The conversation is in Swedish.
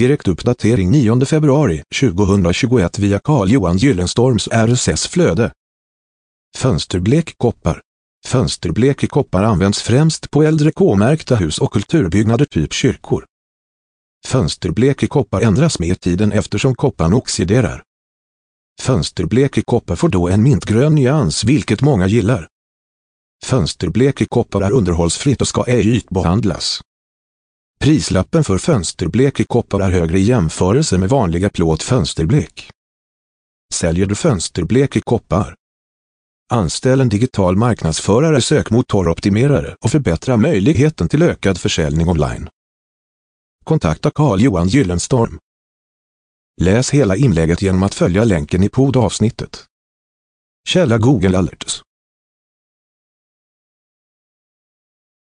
Direktuppdatering 9 februari 2021 via Carl-Johan Gyllenstorms RSS-flöde. Fönsterblek koppar. Fönsterblek i koppar används främst på äldre K-märkta hus och kulturbyggnader typ kyrkor. Fönsterblek i koppar ändras med tiden eftersom kopparn oxiderar. Fönsterblek i koppar får då en mintgrön nyans vilket många gillar. Fönsterblek i koppar är underhållsfritt och ska ej ytbehandlas. Prislappen för fönsterblek i koppar är högre i jämförelse med vanliga plåt fönsterblek. Säljer du fönsterblek i koppar? Anställ en digital marknadsförare, sökmotoroptimerare och förbättra möjligheten till ökad försäljning online. Kontakta Carl-Johan Gyllenstorm. Läs hela inlägget genom att följa länken i poddavsnittet. Källa Google Alerts